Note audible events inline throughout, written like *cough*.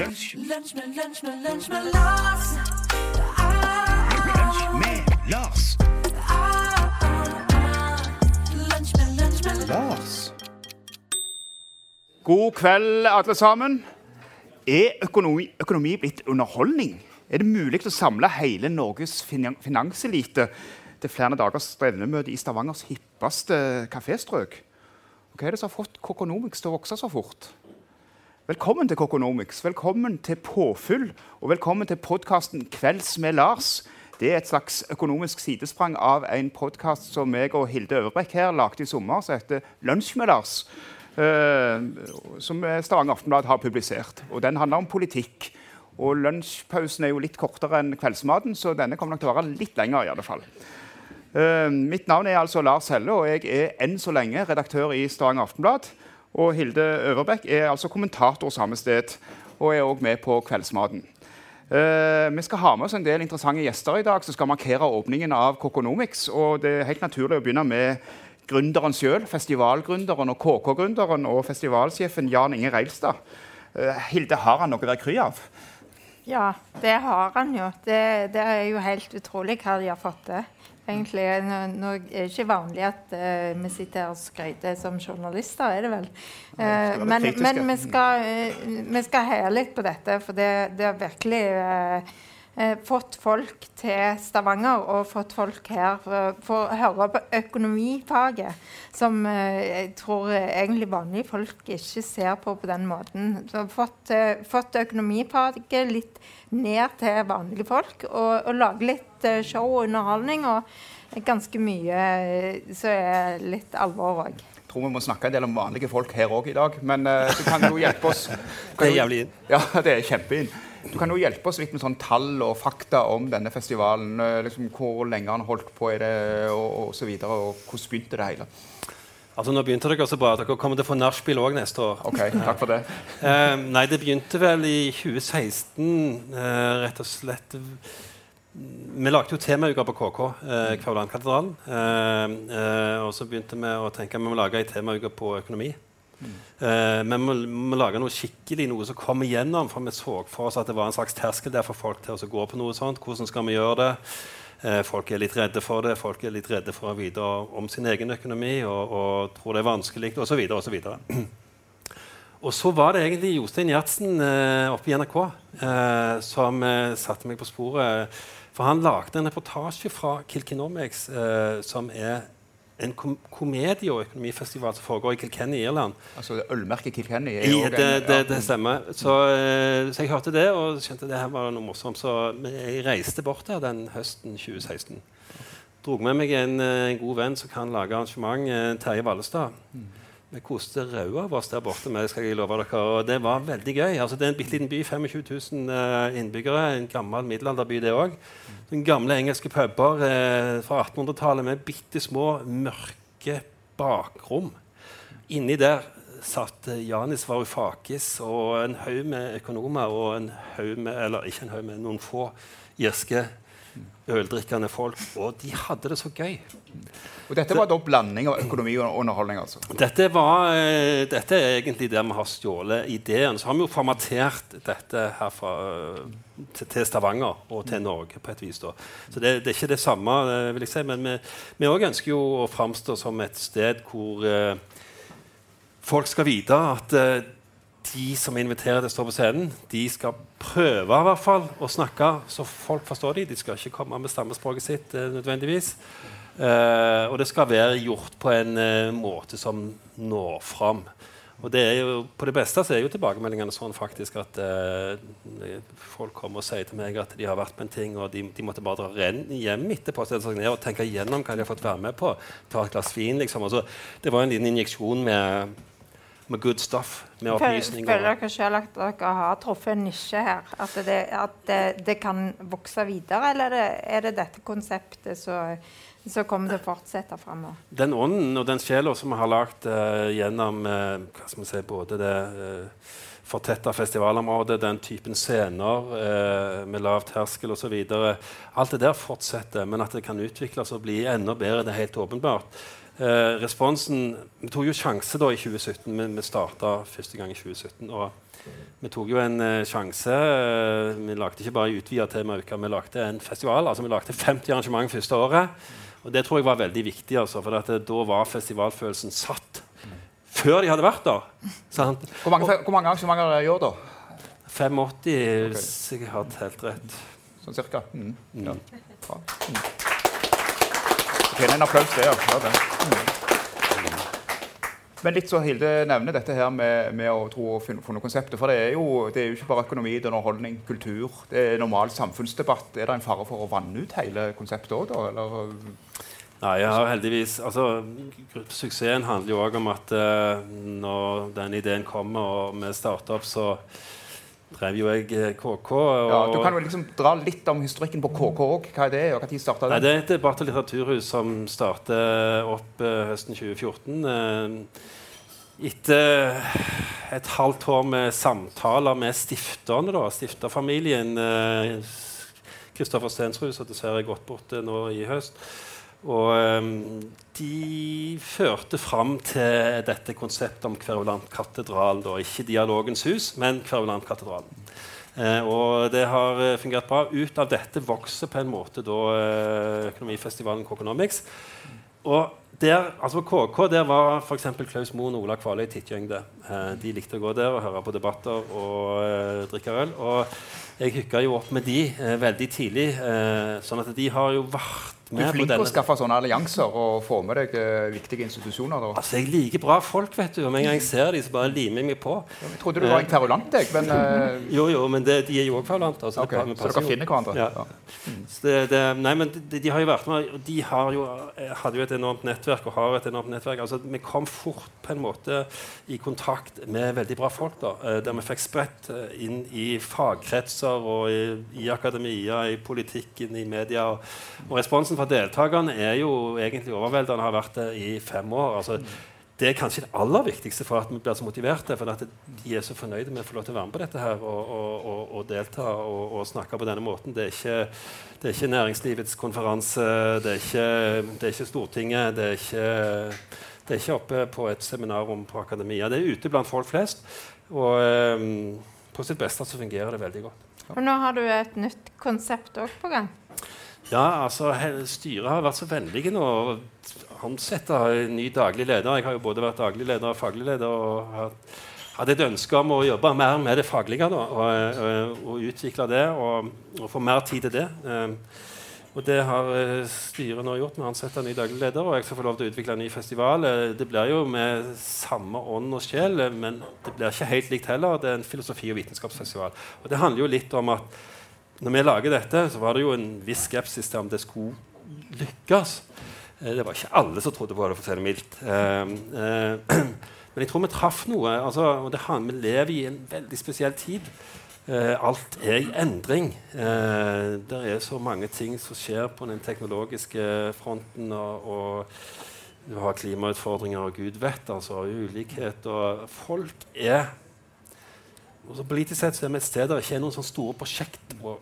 Lunsj, Lunsj med, lunsj med, lunsj med Lars. Lunsj med Lars. Lunsj med, lunsj med Lars. God kveld, alle sammen. Er økonomi, økonomi blitt underholdning? Er det mulig å samle hele Norges finanselite til flere dagers strevnemøte i Stavangers hippeste kaféstrøk? Hva er det som har fått Kokonomics til å vokse så fort? Velkommen til Kokonomics, velkommen til påfyll, og velkommen til podkasten Kvelds med Lars. Det er et slags økonomisk sidesprang av en podkast som jeg og Hilde Øvrebekk her lagde i sommer, som heter Lunsj med Lars. Uh, som Stavanger Aftenblad har publisert. Og Den handler om politikk. Og Lunsjpausen er jo litt kortere enn kveldsmaten, så denne kommer nok til å være litt lenger. i alle fall. Uh, mitt navn er altså Lars Helle, og jeg er enn så lenge redaktør i Stavanger Aftenblad. Og Hilde Øverbekk er altså kommentator samme sted og er òg med på Kveldsmaten. Uh, vi skal ha med oss en del interessante gjester i dag som skal markere åpningen av Kokonomics. Og det er helt naturlig å begynne med gründeren sjøl, festivalgründeren og KK-gründeren og festivalsjefen Jan Inge Reilstad. Uh, Hilde, har han noe å være kry av? Ja, det har han jo. Det, det er jo helt utrolig hva de har fått til. Egentlig, nå, nå er det ikke vanlig at uh, vi sitter her og skryter som journalister, er det vel? Uh, men men vi, skal, uh, skal heie litt på dette, for det, det har virkelig fått folk til Stavanger og fått folk her for, å høre på økonomifaget, som jeg tror egentlig vanlige folk ikke ser på på den måten. Så fått, fått økonomifaget litt ned til vanlige folk, og, og lage litt eh, show og underholdning. og Ganske mye som er litt alvor òg. Jeg tror vi må snakke en del om vanlige folk her òg i dag, men uh, du kan jo hjelpe oss. *laughs* Det er jævlig inn. Ja, *laughs* det er kjempeinn. Du kan jo hjelpe oss litt med sånn tall og fakta om denne festivalen. eh, Liksom hvor lenge han holdt på i det, og, og så videre, og hvordan begynte det hele. Altså, nå begynte dere så bra. Dere kommer til å få nachspiel òg neste år. Ok, takk for det. Uh, *laughs* nei, det begynte vel i 2016, uh, rett og slett. Vi lagde jo temauke på KK, eh, Kvaullandkatedralen. Eh, eh, og så begynte vi å tenke at vi må lage ei temauke på økonomi. Eh, men vi må, lage noe skikkelig, noe som kommer igjennom. For vi så for oss at det var en slags terskel der for folk til å gå på noe sånt. Hvordan skal vi gjøre det? Eh, folk er litt redde for det. Folk er litt redde for å vite om sin egen økonomi og, og tror det er vanskelig osv. videre *clears throat* Og så var det egentlig Jostein Gjertsen eh, oppe i NRK eh, som eh, satte meg på sporet. For han lagde en reportasje fra Kilkenomics, eh, som er en kom komedie- og økonomifestival som foregår i Kilkenny i Irland. Altså, Ølmerket Kilkenny er I, det, det, det, det stemmer. Så, eh, så jeg hørte det og skjønte det her var noe morsomt. Så jeg reiste bort der den høsten 2016. Dro med meg en, eh, en god venn som kan lage arrangement, eh, Terje Vallestad. Vi koste røde av oss der borte. med, skal jeg love dere, og Det var veldig gøy. Altså, det er en bitte liten by, 25 000 eh, innbyggere. En gammel middelalderby, det òg. Gamle engelske puber eh, fra 1800-tallet med bitte små, mørke bakrom. Inni der satt eh, Janis Varoufakis og en haug med økonomer og en haug med, eller ikke en haug med, noen få irske øldrikkende folk. Og de hadde det så gøy. Og dette var da blanding av økonomi og underholdning, altså. Dette, var, eh, dette er egentlig der vi har stjålet ideen. Så har vi jo formatert dette her fra, eh, til, Stavanger og til Norge på et vis. da. Så det, det er ikke det samme, eh, vil jeg si, men vi, òg ønsker jo å framstå som et sted hvor eh, folk skal vite at eh, de som inviterer til å stå på scenen, de skal prøve i hvert fall å snakke så folk forstår de. De skal ikke komme med stammespråket sitt eh, nødvendigvis. Eh, og det skal være gjort på en eh, måte som når fram. Og det er jo, på det beste så er jo tilbakemeldingene sånn faktisk at eh, folk kommer og sier til meg at de har vært på en ting, og de, de måtte bare dra hjem etterpå og tenke igjennom hva de har fått være med på. Ta et glass vin, liksom. Og så, det var en liten injeksjon med, med good stuff. Med opplysninger. føler dere selv at dere har truffet en nisje her? At det, at det, det kan vokse videre, eller er det, er det dette konseptet som som kommer til å fortsette framover? den ånden og den sjela som vi har lagd uh, gjennom uh, si, både det uh, fortetta festivalområdet, den typen scener uh, med lav terskel osv. Alt det der fortsetter, men at det kan utvikles og bli enda bedre, det er helt åpenbart. Eh, responsen Vi tok jo sjanse da i 2017. Vi, vi starta første gang i 2017. og vi tok jo en uh, sjanse. Uh, vi lagde ikke bare utvida temauke, vi lagde en festival. altså Vi lagde 50 arrangement første året. Og det tror jeg var veldig viktig, altså, for at, eh, da var festivalfølelsen satt før de hadde vært der. Sant? Hvor mange, hvor mange arrangementer år, da? 85, hvis jeg har helt rett. Sånn cirka? Mm. Ja. Bra. Mm. En applaus der. Ja, det. Mm. Men litt så Hilde nevner dette her med, med å tro og finne, funne konseptet. For det er, jo, det er jo ikke bare økonomi, det er underholdning, kultur. Det er normal samfunnsdebatt. Er det en fare for å vanne ut hele konseptet òg, da? Eller? Nei, jeg har heldigvis altså, Suksessen handler jo òg om at uh, når den ideen kommer og vi starter opp, så drev jo jeg eh, KK. Og, Ja, du kan jo liksom dra litt om historikken på KK òg. Hva er det, og når starta Nei, den? det er et debatt- og litteraturhus som startet opp uh, høsten 2014. Uh, etter et halvt år med samtaler med stifterne, da, stifterfamilien eh, Kristoffer Stensrud, som dessverre er gått bort eh, nå i høst. Og eh, de førte fram til dette konseptet om Kverulantkatedralen. Ikke Dialogens hus, men Kverulantkatedralen. Eh, og det har eh, fungert bra. Ut av dette vokser på en måte da, eh, økonomifestivalen Kokonomics. Og der, altså på KK der var f.eks. Klaus Moen og Ola Kvaløy tittgjengde. Eh, de likte å gå der og høre på debatter og drikke øl. Og jeg hooka jo opp med de veldig tidlig, sånn at de har jo vært Du er flink til å skaffe sånne allianser og få med deg eh, viktige institusjoner. Da. Altså, Jeg liker bra folk, vet du. Med en gang jeg ser dem, så bare limer jeg meg på. Jeg trodde du var en kverulant, jeg, men uh... Jo, jo, men det, de er jo òg kverulanter. Så, okay. Så dere finner hverandre? Ja. Ja. Så det, det, nei, men de, de har jo vært med, og de har jo, eh, hadde jo et enormt nettverk og har et enormt nettverk. Altså, vi kom fort på en måte i kontakt med veldig bra folk, da, eh, der vi fikk spredt eh, inn i fagkretser og i, i akademia, i politikken, i media. Og, og responsen fra deltakerne er jo egentlig overveldende, har vært det i fem år. altså det er kanskje det aller viktigste for at vi blir så motiverte. For at de er så fornøyde med å få lov til å være med på dette her og, og, og, delta og, og snakke på denne måten. Det er, ikke, det er ikke næringslivets konferanse, det er ikke, det er ikke Stortinget, det er ikke, det er ikke oppe på et seminarrom på akademia. Det er ute blant folk flest. Og um, på sitt beste så fungerer det veldig godt. Og nå har du et nytt konsept òg på gang. Ja, altså Styret har vært så vennlige nå å ansette en ny daglig leder. Jeg har jo både vært daglig leder og faglig leder. og hadde et ønske om å jobbe mer med det faglige da, og, og, og utvikle det og, og få mer tid til det. Um, og det har eh, styret nå gjort med å ansette en ny daglig leder. Og jeg skal få lov til å utvikle en ny festival. Eh, Det blir jo med samme ånd og sjel, eh, men det blir ikke helt likt heller. Det er en filosofi- og vitenskapsfestival. Og det handler jo litt om at når vi lager dette, så var det jo en viss skepsis til om det skulle lykkes. Eh, Det var ikke alle som trodde på det, for å si det mildt. Eh, eh, *clears throat* Men jeg tror vi traff noe. Altså, og det, handler vi lever i en veldig spesiell tid. Eh, alt er i endring. Det er så mange ting som skjer på den teknologiske fronten. Og, og du har klimautfordringer og gud vet, altså, ulikhet. Og folk er og så Politisk sett så er vi et sted der det ikke er noen sånne store prosjekter å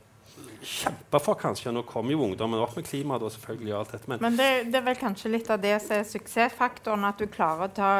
kjempe for, kanskje. Nå kommer jo ungdommen opp med klima og selvfølgelig og alt dette. Men Men det, det er vel kanskje litt av det som er suksessfaktoren. At du klarer å ta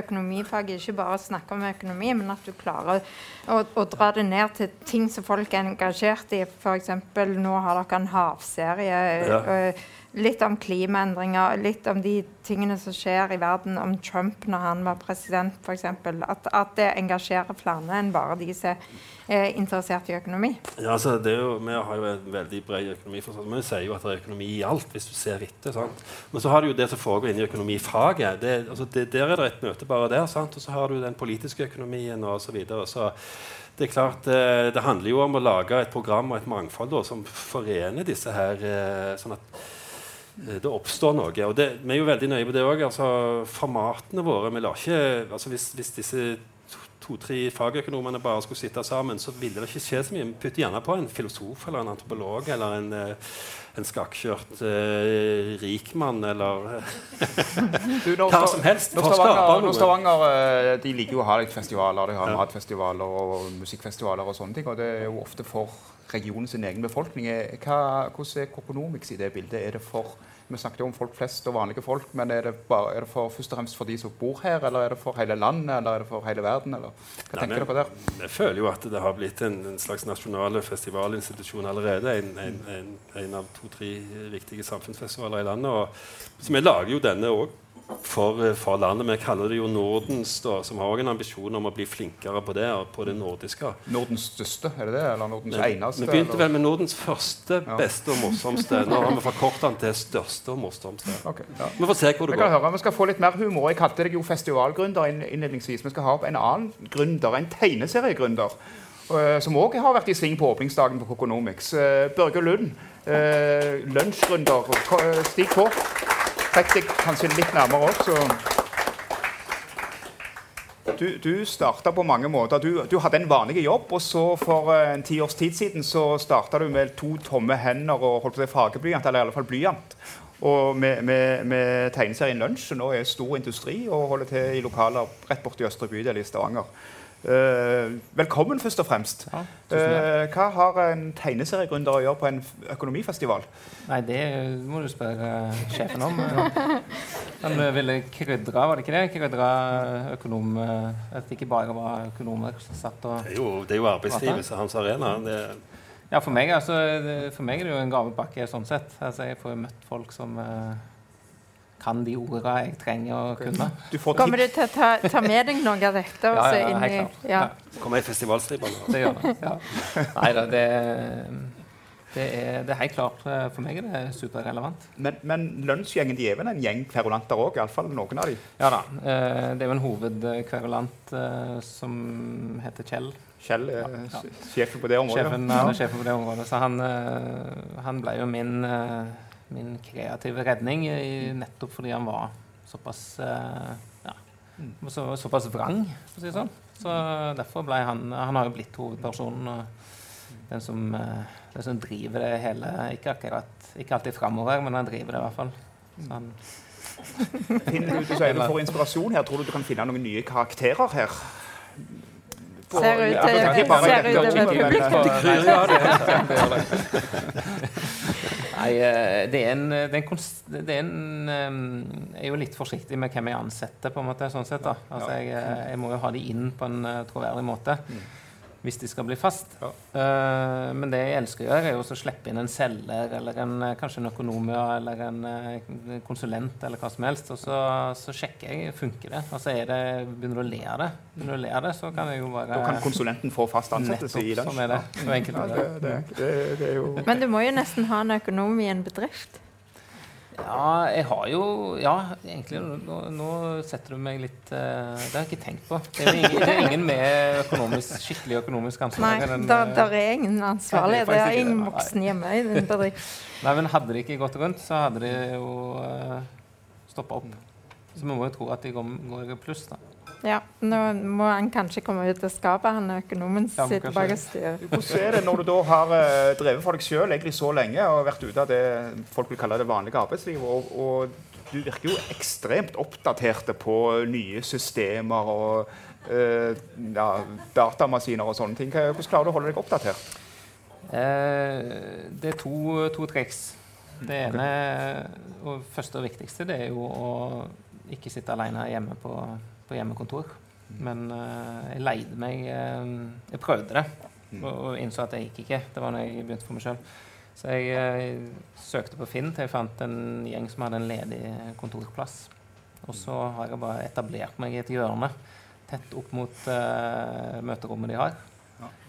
økonomifaget, ikke bare snakke om økonomi, men at du klarer å, å dra det ned til ting som folk er engasjert i. F.eks. nå har dere en havserie. Ja. øh, Litt om klimaendringer, litt om de tingene som skjer i verden, om Trump når han var president f.eks. At, at det engasjerer flere enn bare de som er interessert i økonomi. ja, altså, det er jo, vi har jo en veldig bred økonomi, men Vi sier jo at det er økonomi i alt, hvis du ser etter. sant? Men så har du jo det som foregår inni økonomifaget. Det, altså, det, der er det et møte bare der. sant? Og så har du den politiske økonomien og så videre. Så det er klart, eh, det handler jo om å lage et program og et mangfold da, som forener disse her, eh, sånn at det oppstår noe. Og det, vi er jo veldig nøye på det òg. Altså, formatene våre vi lar ikke, altså Hvis, hvis disse to-tre fagøkonomene bare skulle sitte sammen, så ville det ikke skje så mye. Vi putter gjerne på en filosof eller en antropolog eller en, eh, en skakkjørt eh, rikmann eller *laughs* Du, når, Hva som helst, Når for å Stavanger, når Stavanger eh, de liker jo å ha festivaler. De har matfestivaler og musikkfestivaler og sånne ting. Og det er jo ofte for regionen sin egen befolkning. Hva, hvordan er Kokonomics i det bildet? Er det for vi snakket jo om folk flest og vanlige folk, men er det, bare, er det for, først og fremst for de som bor her, eller er det for hele landet, eller er det for hele verden? Eller? Hva Nei, tenker men- på der? Jeg føler jo at det har blitt en, en slags nasjonal festivalinstitusjon allerede. En, en, en, en av to-tre viktige samfunnsfestivaler i landet. Og, så vi lager jo denne òg for, eh, for landet. Vi kaller det jo Nordens, da, som har også en ambisjon om å bli flinkere på det, på det nordiske. Nordens største, er det det? Eller Nordens eneste? Vi begynte vel med Nordens første, beste og morsomste. Nå har vi forkortet den til største og morsomste. Okay, ja. Vi får se hvor det kan går. høre, vi skal få litt mer humor. Jeg kalte deg jo festivalgründer innledningsvis. Vi skal ha opp en annen gründer, en tegneseriegründer, eh, som òg har vært i sving på åpningsdagen på Kokonomics. Uh, Børge Lund, uh, lunsjgründer. Eh, Stig på. Trekk deg kanskje litt nærmere opp. så du, du starta på mange måter. Du, du hadde en vanlig jobb, og så for eh, en ti års tid siden så starta du med to tomme hender og holdt på å si fargeblyant, eller i alle fall blyant. Og med, med, med tegneserien Lunsj, som nå er stor industri og holder til i lokaler rett borti Østre bydel i Stavanger. Eh, velkommen, først og fremst. Ja, tusen takk. Eh, hva har en tegneseriegründer å gjøre på en økonomifestival? Nei, det må du spørre sjefen om. Han ville krydre, var det ikke det? Krydre økonom... eh, At det ikke bare var økonomer som satt og Det er jo, det er jo arbeidslivet som er hans arena. Det, Ja, for meg, altså, for meg er det jo en gavepakke sånn sett. Altså, jeg får jo møtt folk som kan de ordene jeg trenger å kunne. Du får Kommer du til å ta, ta med deg noe av dette? Ja, ja, inn helt i- klart. ja. Ja. kommer i festivalstripe nå. Det gjør det. Ja. Nei da, det, det, er, det er helt klart eh, For meg er det superrelevant. Men, men lønnsgjengen de er vel en gjeng kverulanter òg? Iallfall noen av de. Ja da. eh, Det er jo en hovedkverulant eh, som heter Kjell. Kjell er Ja, ja. sjefen på det området. Sjefen, han er sjefen på det området. Så han, eh, han ble jo min, eh, min kreative redning i, nettopp fordi han var såpass eh, ja, så, såpass vrang, for å si det sånn. Så derfor ble han Han har jo blitt hovedpersonen. og Den som, eh, den som driver det hele Ikke akkurat Ikke alltid framover, men han driver det i hvert fall. Så han, Finner du, du sier du får inspirasjon her. Tror du du kan finne noen nye karakterer her? På- Ser ut til- ut publikum. det det det. *laughs* Nei, eh, det er en, det er en, det er en eh, Jeg er jo litt forsiktig med hvem jeg ansetter, på en måte, sånn sett. da. Altså, jeg, eh, jeg må jo ha de inn på en eh, troverdig måte. Hvis de skal bli fast. Ja. Uh, men det jeg elsker å gjøre, er jo å slippe inn en selger eller en, eh, kanskje en økonom eller en eh, konsulent eller hva som helst. Og så, så sjekker jeg funker det. Altså er det, Begynner du å le av det, begynner du å le av det, så kan jeg jo bare Da kan konsulenten få fast ansettelse i lunsj. sånn er det. Så enkelt Ja, det, det. det, det, det er jo Men du må jo nesten ha en økonom i en bedrift. Ja, jeg har jo Ja, egentlig. Nå, nå setter du meg litt uh, Det har jeg ikke tenkt på. Det er, ingen, det er ingen med økonomisk, skikkelig økonomisk ansvar. Nei, enn, der, eh, der er ingen ansvarlig. Det er ingen voksen hjemme i den bedriften. Nei, men hadde det ikke gått rundt, så hadde de jo uh, stoppa opp. Så vi må jo tro at de går, går i pluss, da. Ja, Nå må han kanskje komme ut av skapet, han økonomen Ja, som sitter bak og styrer. Hvordan er det når du da har eh, drevet for deg sjøl så lenge og vært ute av det folk vil kalle det vanlige arbeidslivet, og, og du virker jo ekstremt oppdaterte på nye systemer og eh, ja, datamaskiner og sånne ting. Hvordan klarer du å holde deg oppdatert? Eh, det er to, to triks. Det ene og første og viktigste det er jo å ikke sitte alene hjemme på, på hjemmekontor. Men eh, jeg leide meg eh, Jeg prøvde det og, og innså at det gikk ikke. Det var når jeg begynte for meg sjøl. Så jeg eh, søkte på Finn til jeg fant en gjeng som hadde en ledig kontorplass. Og så har jeg bare etablert meg i et hjørne tett opp mot møterommet de har.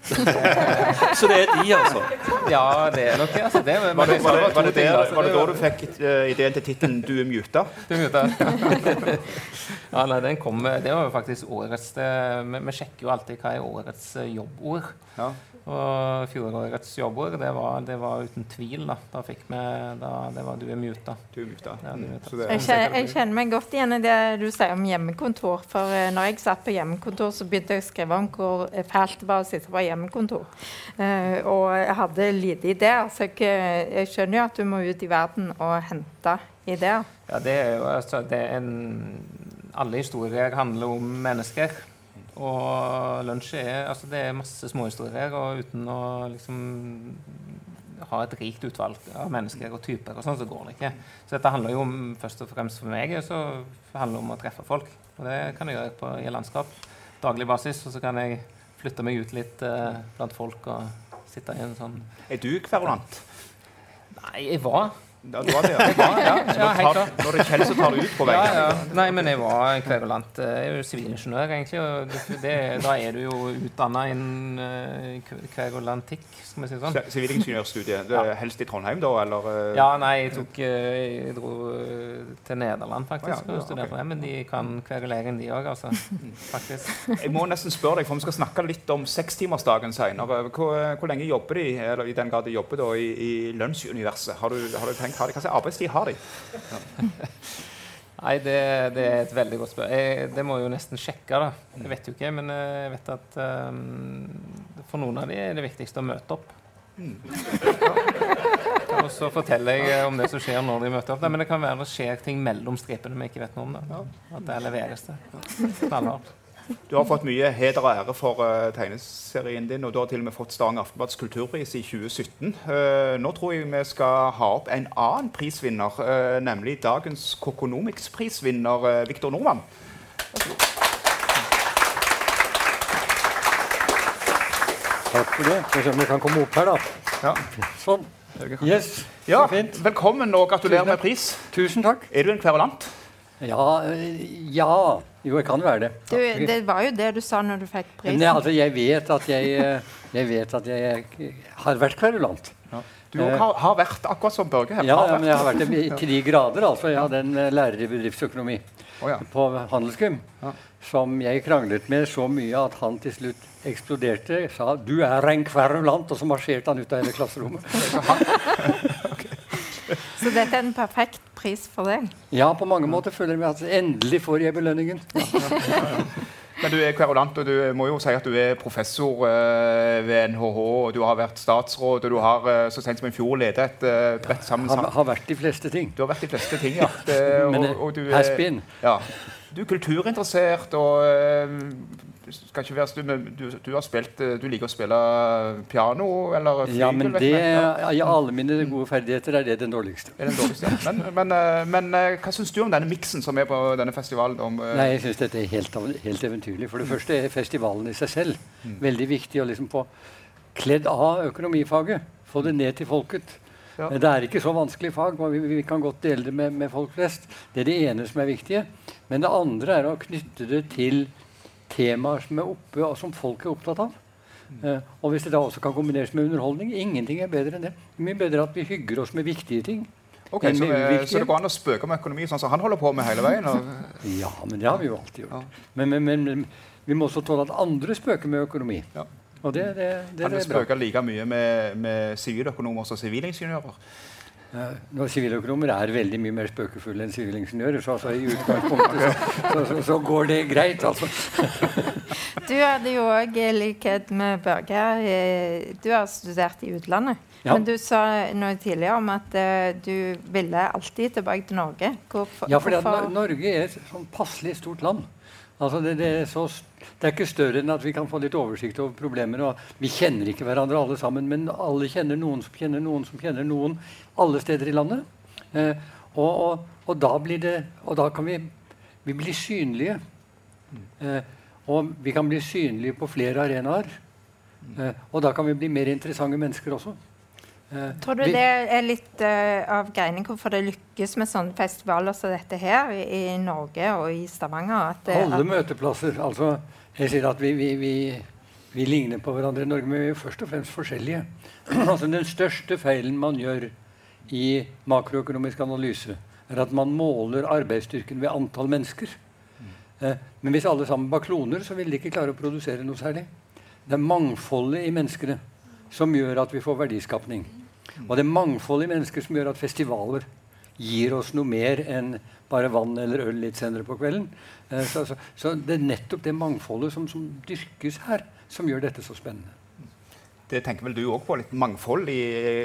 Så det er de, altså. Ja, det er nok det. Altså, det men Var det, var det, var det, der, altså, var det da du fikk uh, ideen til tittelen 'Du er muta'? Du er ja, nei, den kom, det var jo faktisk årets det, vi, vi sjekker jo alltid hva er årets eh, jobbord. Ja. Og fjorårets jobbord, det var, det var uten tvil. Da, da fikk vi da, Det var 'Du er muta'. Du er muta. Ja, du er muta. Så Jeg kjenner, jeg kjenner meg godt igjen i det du sier om hjemmekontor. For eh, når jeg satt på hjemmekontor, så begynte jeg å skrive om hvor fælt det var å sitte på hjemmekontor. Uh, og jeg hadde lite ideer, så jeg, eh, jeg skjønner jo at du må ut i verden og hente ideer. Ja, det er jo altså det er en, Alle historier handler om mennesker. Og lunsj er altså det er masse småhistorier, og uten å liksom ha et rikt utvalg av mennesker og typer, og sånn, så går det ikke. Så dette handler jo om, først og fremst for meg så handler det om å treffe folk. Og det kan jeg gjøre på, i landskap daglig basis. Og så kan jeg flytte meg ut litt eh, blant folk og sitte i en sånn Er du kverulant? Nei, jeg var Ja, du var det, ja. Ja, ja, Så ja, tar, når det er kjell, så tar du ut på Ja, veien? ja. Nei, men jeg var kverulant. Jeg er jo sivilingeniør, egentlig. Og det, det, da er du jo utdanna innen uh, kverulantikk, skal vi si sånn. Så- Sivilingeniørstudiet. Det Helst i Trondheim, da? Eller? eh, Ja, nei, jeg, tok, eh, jeg dro eh, til Nederland, faktisk, og studerte ok. der. Men de kan kverulering, de òg, altså. *laughs* Faktisk. Jeg må nesten spørre deg, for Vi skal snakke litt om sekstimersdagen senere. Hvor, hvor lenge jobber de eller i den grad de jobber da, i, i lønnsuniverset? Har du, har du tenkt, har de, Hva slags arbeidstid har de? *laughs* Nei, det, det er et veldig godt spørsmål. Det må jeg jo nesten sjekke, da. Jeg vet jo ikke, men eh, jeg vet at um, for noen av de er det viktigste å møte opp. Og så forteller jeg om det som skjer når de møter opp. Da. men det kan være det skjer ting mellom stripene vi ikke vet noe om. Da. At det leveres det. Knallhardt. Du har fått mye heder og ære for uh, tegneserien din, og du har til og med fått Stavanger Aftenblads kulturpris i 2017. Uh, nå tror jeg vi skal ha opp en annen prisvinner, uh, nemlig dagens Kokonomics-prisvinner uh, Viktor Nordmann. Takk for det. Skal vi se om vi kan komme opp her, da. Ja. Sånn. Yes. Ja, Så fint. velkommen og gratulerer Tusen med pris. Tusen takk. Er du en kverulant? Ja, ja Jo, jeg kan være det. Du, det var jo det du sa når du fikk Men prisen. jeg, altså, jeg vet at jeg, øh, jeg vet at jeg har vært kverulant. Du også har, har vært akkurat som Børge her. Ja, ja, men jeg har vært det i *laughs* til de grader. altså. Jeg hadde en lærer i bedriftsøkonomi oh, ja. på handelsgym Ja. som jeg kranglet med så mye at han til slutt eksploderte. Sa 'du er en kverulant', og så marsjerte han ut av hele klasserommet. *laughs* Så dette er en perfekt pris for deg. Ja, på mange måter føler jeg meg at endelig får jeg belønningen. *laughs* Men du er kverulant, og du må jo si at du er professor eh, ved NHH, og du har vært statsråd, og du har eh, så sent som i fjor ledet et uh, bredt Har, sammensatt har vært de fleste ting. Du har vært de fleste ting, ja. Det, og, og du, er, ja. du er kulturinteressert og eh, skal ikke være stu, du, du har spilt eh, Du liker å spille piano eller flygel? Ja, men det. Ja. alle mine gode ferdigheter er det den dårligste. Er den dårligste. *laughs* Men, men, eh, men eh, hva syns du om denne miksen som er på denne festivalen? Om, eh, Nei, jeg syns dette er helt, helt eventyrlig. For det første er festivalen i seg selv veldig viktig å liksom få kledd av økonomifaget. Få det ned til folket. Ja. Det er ikke så vanskelig fag, vi, vi kan godt dele det med, med folk flest. Det er det ene som er viktige. Men det andre er å knytte det til temaer som er oppe, og som folk er opptatt av. Uh, og hvis det da også kan kombineres med underholdning, ingenting er bedre enn det. Det mye bedre at vi hygger oss med viktige ting. Ok, så, eh, så det går an å spøke med økonomi sånn som han holder på med hele veien? Og, *laughs* Ja, men det har vi jo alltid gjort. Men, men, men, men vi må også tåle at andre spøker med økonomi. Ja. Og det, det, det, det er bra. Han spøker like mye med, med siviløkonomer som sivilingeniører? Ja, når Siviløkonomer er veldig mye mer spøkefulle enn sivilingeniører, så altså, i utgangspunktet så, så, så, så går det greit, altså. Du hadde jo òg, i likhet med Børge, du har studert i utlandet. Ja. Men du sa noe tidligere om at eh, du ville alltid tilbake til Norge. Hvorfor? Ja, for Norge er et sånn passelig stort land. Altså det, det, er så, det er ikke større enn at vi kan få litt oversikt over problemer. Vi kjenner ikke hverandre alle sammen, men alle kjenner noen som kjenner noen som kjenner noen alle steder i landet. Eh, og, og, og da blir det Og da kan vi, vi bli synlige. Eh, og vi kan bli synlige på flere arenaer. Eh, og da kan vi bli mer interessante mennesker også. Eh, Tror du det er litt uh, av greiene hvorfor det lykkes med sånne festivaler som dette her i, i Norge og i Stavanger? At det, Alle at, møteplasser. Altså, jeg sier at vi, vi, vi, vi ligner på hverandre i Norge, men vi er først og fremst forskjellige. *clears throat* altså, den største feilen man gjør i makroøkonomisk analyse, er at man måler arbeidsstyrken ved antall mennesker. Eh, men hvis alle sammen var kloner, så ville de ikke klare å produsere noe særlig. Det er mangfoldet i menneskene som gjør at vi får verdiskapning. Og det er mangfoldet i mennesker som gjør at festivaler gir oss noe mer enn bare vann eller øl litt senere på kvelden. Eh, så, så, så det er nettopp det mangfoldet som, som dyrkes her, som gjør dette så spennende. Det tenker vel du òg på? Litt mangfold i,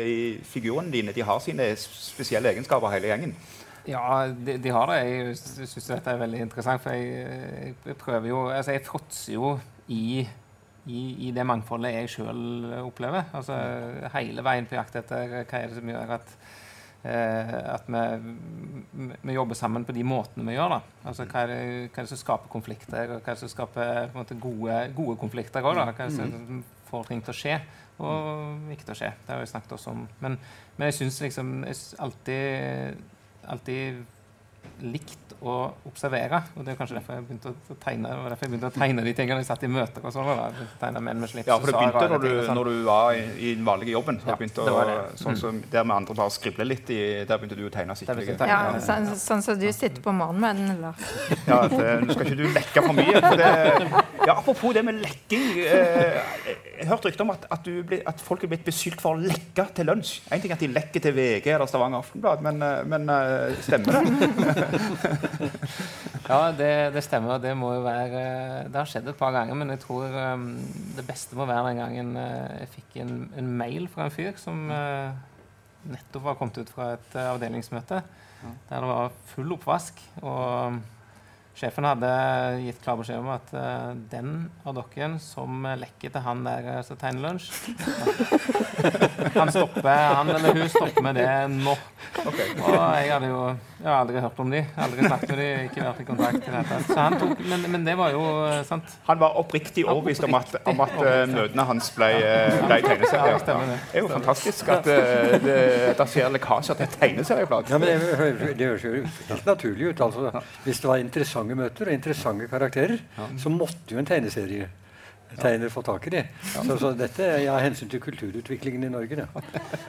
i figurene dine? De har sine spesielle egenskaper, hele gjengen. Ja, de, de har det. Jeg syns dette er veldig interessant. For jeg, jeg prøver jo Altså, jeg fråtser jo i, i, i det mangfoldet jeg sjøl opplever. Altså hele veien på jakt etter hva er det som gjør at eh, at vi, vi jobber sammen på de måtene vi gjør. da. Altså, hva, er det, hva er det som skaper konflikter, og hva er det som skaper måte, gode, gode konflikter òg? Hva er det som får ting til å skje, og ikke til å skje? Det har vi snakket også om. Men, men jeg syns liksom jeg synes alltid, alltid likt å observere. Og det er kanskje derfor jeg begynte å tegne derfor jeg begynte å tegne de tingene jeg satt i møter. og sånn. å tegne menn med slips Ja, for det begynte når du, sånn. når du var i, i den vanlige jobben. Så Ja, begynte det å, var det. Sånn som Der vi andre bare skribler litt i, der begynte du å tegne å Ja, sånn, sånn som du sitter på morgenmøten, eller? Ja, det, nå skal ikke du lekke for mye. For det, ja, apropos det med lekking. Eh, jeg har hørt rykter om at, at, du blir, at folk er blitt beskyldt for å lekke til lunsj. En ting er at de lekker til VG eller Stavanger Aftenblad, men, eh, men eh, stemmer det? *laughs* Ja, det, det stemmer. Det må jo være Det har skjedd et par ganger, men jeg tror um, det beste må være den gangen eh, jeg fikk en, en mail fra en fyr som uh, nettopp var kommet ut fra et uh, avdelingsmøte der det var full oppvask. Og um, sjefen hadde gitt klar beskjed om at uh, den av dere som lekker til han der eh, som tegner lunsj *laughs* Han stopper, han eller hun stopper med det nå. Og jeg hadde jo jeg hadde aldri hørt om de, aldri snakket med de, ikke vært i kontakt. i det hele. Så han tok, men, men det var jo eh, sant. Han var oppriktig overbevist om at, om at uh, møtene hans ble, ble tegneserier. Ja, det det. Det er jo fantastisk at uh, det, det skjer lekkasjer til tegneserieblad. Ja, men det, det høres jo helt naturlig ut. Altså, hvis det var interessante møter og interessante karakterer, så måtte jo en tegneserie tegner få tak i det. Så, så dette er av hensyn til kulturutviklingen i Norge. Det.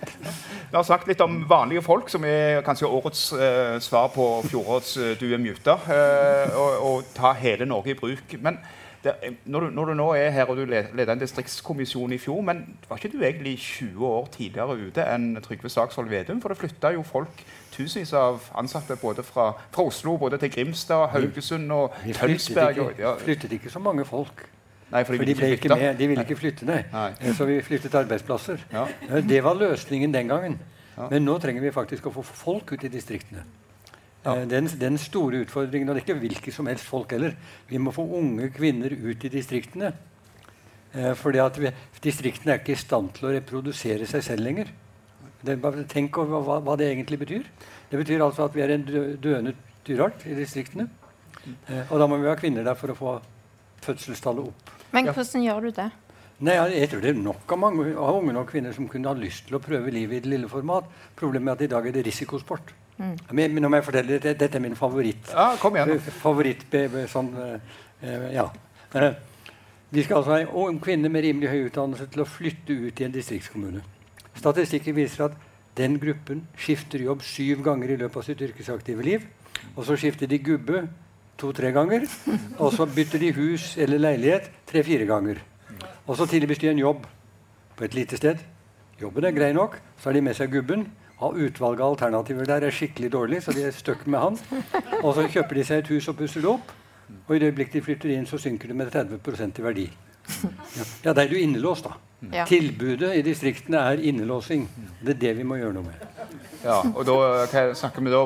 *laughs* Vi har snakket litt om vanlige folk, som er kanskje årets eh, svar på fjorårets eh, 'Du er muta'. Eh, og, og ta hele Norge i bruk. Men det, når, du, når du nå er her og du le- leder en distriktskommisjon i fjor, men var ikke du egentlig 20 år tidligere ute enn Trygve Slagsvold Vedum? For det flytta jo folk, tusenvis av ansatte både fra, fra Oslo både til Grimstad, Haugesund og Vi flyttet Tønsberg. ikke, Og, ja, flyttet ikke så mange folk. nei, for For de de ville ikke med, de ville ikke flytte, nei. Nei. Eh, Så vi flyttet arbeidsplasser. Ja. Eh, Det var løsningen den gangen. Ja. Men nå trenger vi faktisk å få folk ut i distriktene. Eh, Den, den store utfordringen, og det er ikke hvilke som helst folk heller, vi må få unge kvinner ut i distriktene. Eh, fordi at vi, distriktene er ikke i stand til å reprodusere seg selv lenger. Det, bare tenk over hva, hva det egentlig betyr. Det betyr altså at vi er en dø, døende dyreart i distriktene. Eh, og da må vi ha kvinner der for å få fødselstallet opp. Men Ja. hvordan gjør du det? Nei, jeg- jeg tror det er nok av mange av unge nok kvinner som kunne ha lyst til å prøve livet i det lille format. Problemet er at i dag er det risikosport. Men, men nå må jeg fortelle, dette, dette er min favoritt. Ja, kom igjen. favoritt be- be- sånn, eh, eh, ja. Eh, vi skal altså ha en ung kvinne med rimelig høy utdannelse til å flytte ut i en distriktskommune. Statistikken viser at den gruppen skifter jobb syv ganger i løpet av sitt yrkesaktive liv. Og så skifter de gubbe to-tre ganger. Og så bytter de hus eller leilighet tre-fire ganger. Og så tilbys de en jobb på et lite sted. Jobben er grei nok. Så har de med seg gubben. Og utvalget av alternativer der er skikkelig dårlig, så de er stuck med han. Og så kjøper de seg et hus og pusser det opp. Og i det øyeblikk de flytter inn, så synker det med 30% i verdi. Ja, ja da er du innelåst, da. Ja. Tilbudet i distriktene er innelåsing. Det er det vi må gjøre noe med. Ja, og da snakker vi da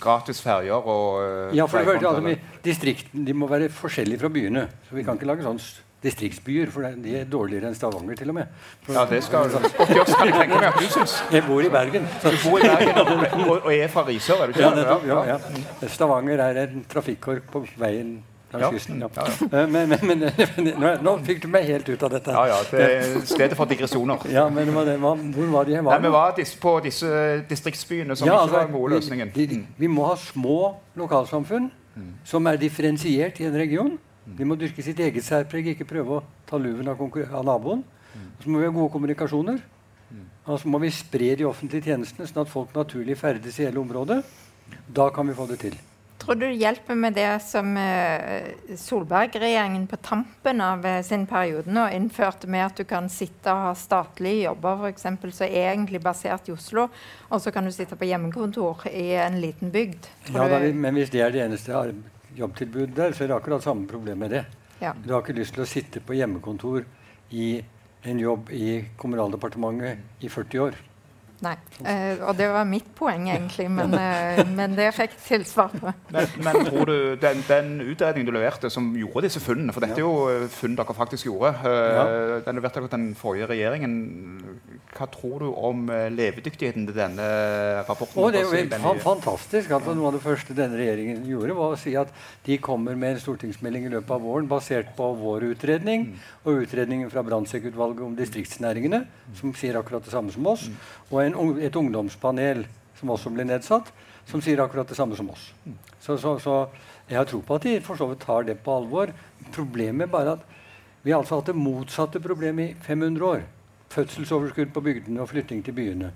gratis ferjer og uh, Ja, for det første, altså, Distriktene de må være forskjellige fra byene. Så vi kan ikke lage sånne s- distriktsbyer, for de er dårligere enn Stavanger til og med. For, Ja, det skal du tenke meg at du syns. Jeg bor i Bergen. Så, Du bor i Bergen og, er fra Risør, er du ikke ja, det? ja, ja. Stavanger er en trafikkork på veien Ja. Ja. ja, Eh, Men, men, men nå, nå fikk du meg helt ut av dette. Ja, ja, det er stedet for digresjoner. Ja, men var det var, hvor var de jeg Nei, vi var på disse distriktsbyene som ikke altså, var den gode løsningen. Vi, vi må ha små lokalsamfunn som er differensiert i en region. De må dyrke sitt eget særpreg, ikke prøve å ta luven av, av naboen. Så må vi ha gode kommunikasjoner. Og så må vi spre de offentlige tjenestene, sånn at folk naturlig ferdes i hele området. Da kan vi få det til. Tror du det hjelper med det som eh, Solberg-regjeringen på tampen av eh, sin periode nå innførte med at du kan sitte og ha statlige jobber for eksempel, som er egentlig basert i Oslo, og så kan du sitte på hjemmekontor i en liten bygd? Tror Ja, da, men hvis det er det eneste jobbtilbudet der, så er det akkurat samme problem med det. ja. Du har ikke lyst til å sitte på hjemmekontor i en jobb i Kommunaldepartementet i 40 år. Nei. Eh, og det var mitt poeng, egentlig, men, eh, men det fikk tilsvar på. Men, men tror du den, den utredningen du leverte som gjorde disse funnene For dette er jo eh, funn dere faktisk gjorde. eh, Den leverte dere til den forrige regjeringen. Hva tror du om eh, levedyktigheten til denne rapporten? Og det er jo fa fantastisk. Altså, noe av det første denne regjeringen gjorde, var å si at de kommer med en stortingsmelding i løpet av våren basert på vår utredning og utredningen fra Brandtzæg-utvalget om distriktsnæringene, som sier akkurat det samme som oss, og en, ung- et ungdomspanel som også ble nedsatt, som sier akkurat det samme som oss. Så, så, så jeg har tro på at de for så vidt tar det på alvor. Problemet er bare at vi har altså hatt det motsatte problemet i 500 år. Fødselsoverskudd på bygdene og flytting til byene.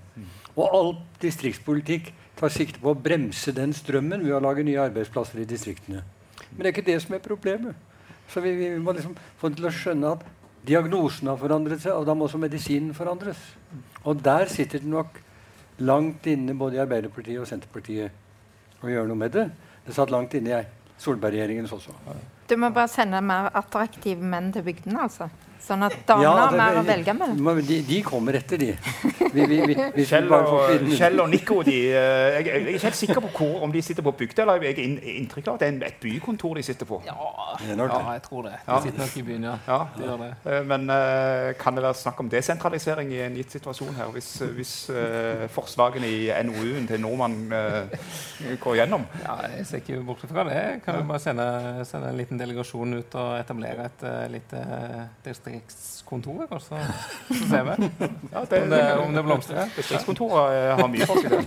Og all distriktspolitikk tar sikte på å bremse den strømmen ved å lage nye arbeidsplasser i distriktene. Men det er ikke det som er problemet. Så vi, vi må liksom få dem til å skjønne at diagnosen har forandret seg, og da må også medisinen forandres. Og der sitter det nok langt inne både i Arbeiderpartiet og Senterpartiet å gjøre noe med det. Det satt langt inne i Solberg-regjeringens også. Du må bare sende mer attraktive menn til bygdene, altså. Sånn at damer har det- mer å velge mellom. De, de kommer etter, de. Vi, vi, vi, Kjell og, Kjell og Nico de, eh, jeg, jeg er ikke helt sikker på hvor, om de sitter på bygda. eller Jeg har inn- inntrykk av at det er et bykontor de sitter på. Ja, ja, jeg tror det. De Ja. sitter nok i byen, ja. Ja. De gjør det. Eh, Men eh, kan det være snakk om desentralisering i en gitt situasjon her, hvis, hvis uh, forslagene i NOU-en til Nordmann uh, går gjennom? Ja, jeg ser ikke bort fra det. Kan vi bare sende, sende en liten delegasjon ut og etablere et uh, lite eh, distriktskontor, og så, *laughs* så ser vi Ja, det, om det, om det blomstrer. Distriktskontoret eh, har mye folk i det.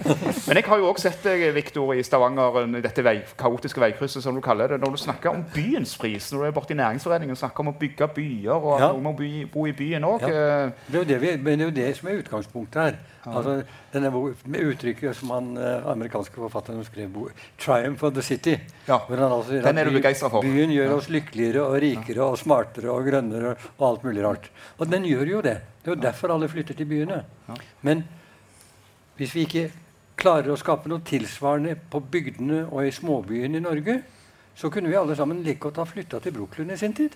Men jeg har jo også sett deg, Victor, i Stavanger, i dette vei, kaotiske veikrysset, som du kaller det. Når du snakker om byens pris, når du er borte i næringsforeningen og snakker om å bygge byer, og at Ja. noen må bo i, bo i byen òg. Ja. Det er jo det, vi, men det er jo det som er utgangspunktet her. Altså, denne med uttrykket som han eh, amerikanske forfatteren skrev, 'Triumph of the City'. Ja. Hvor han altså sier Den er du begeistra for. Byen gjør oss lykkeligere og rikere og smartere og grønnere og alt mulig rart. Og den gjør jo det. Det er jo derfor alle flytter til byene. Men hvis vi ikke klarer å skape noe tilsvarende på bygdene og i småbyene i Norge, så kunne vi alle sammen like godt ha flytta til Brooklyn i sin tid.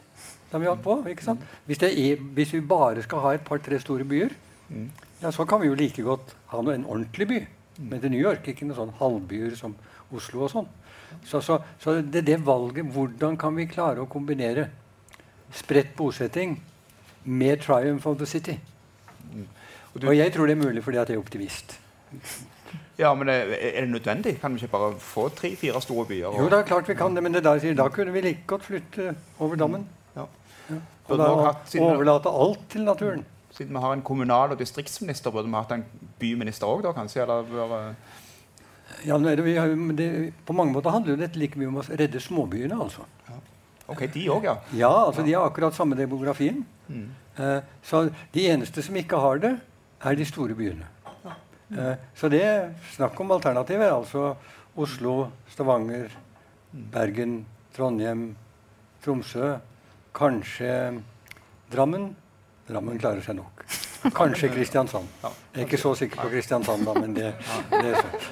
Da vi holdt på, ikke sant? Hvis, det er, hvis vi bare skal ha et par-tre store byer, ja, så kan vi jo like godt ha noe, en ordentlig by. Men til New York, ikke noen sånn halvbyer som Oslo og sånn. Så, så, så det det valget. Hvordan kan vi klare å kombinere spredt bosetting med 'Triumph of the City'? Og du- Og jeg tror det er mulig fordi at jeg er optimist. *laughs* Ja, men er er det nødvendig? Kan vi ikke bare få tre-fire store byer? og- Jo, det er klart vi kan det, men det der, da, kunne vi like godt flytte over dammen. Ja. Ja. Og da siden- overlate alt til naturen. Siden vi har en kommunal- og distriktsminister, burde vi hatt en byminister òg, kanskje? Eller Ja, nå er det, vi har, det, på mange måter handler dette like mye om å redde småbyene. altså. OK, de òg, ja. Ja, altså de har akkurat samme demografien. Mm. Eh, så de eneste som ikke har det, er de store byene. Eh, så det er snakk om alternativer. Altså Oslo, Stavanger, Bergen, Trondheim, Tromsø. Kanskje Drammen. Drammen klarer seg nok. Kanskje Kristiansand. Jeg er ikke så sikker på Kristiansand, da, men det, det er sant.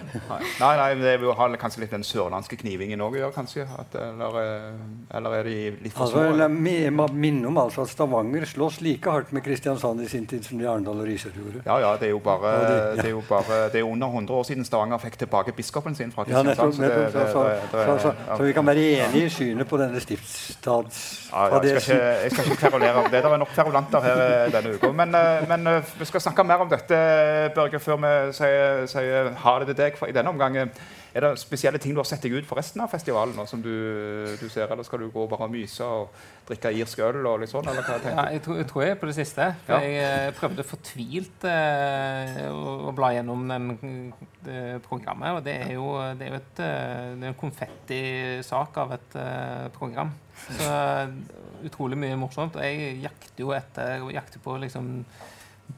Nei, nei, det vil ha kanskje litt den sørlandske knivingen òg å gjøre, kanskje? At, eller, eh, eller er de litt for Altså, små? Altså, jeg må minne om altså at Stavanger slåss like hardt med Kristiansand i sin tid som de Arendal og Risør gjorde. Ja, ja, det er jo bare, Ja, det- ja. det er jo bare det er under 100 år siden Stavanger fikk tilbake biskopen sin fra Kristiansand. så vi kan være enige i synet på denne stiftsstads... Ja, jeg, skal ikke, jeg skal ikke kverulere om det. Det er nok kverulanter her eh, denne uka. Men, eh, men vi skal snakke mer om dette, Børge, før vi sier, sier ha det til deg for, i denne omgang. Er det spesielle ting du har sett deg ut for resten av festivalen, som du, du ser, eller skal du gå bare og myse og drikke irsk øl og litt sånn, eller hva Ja, tenker du? jeg, tror, jeg tror jeg er på det siste. For Ja. jeg eh, prøvde fortvilt eh, å, å bla gjennom den, det programmet. Og det er jo, det er jo et, eh, det er en konfettisak av et eh, program. Så eh, utrolig mye morsomt. Og jeg jakter jo etter jakter på liksom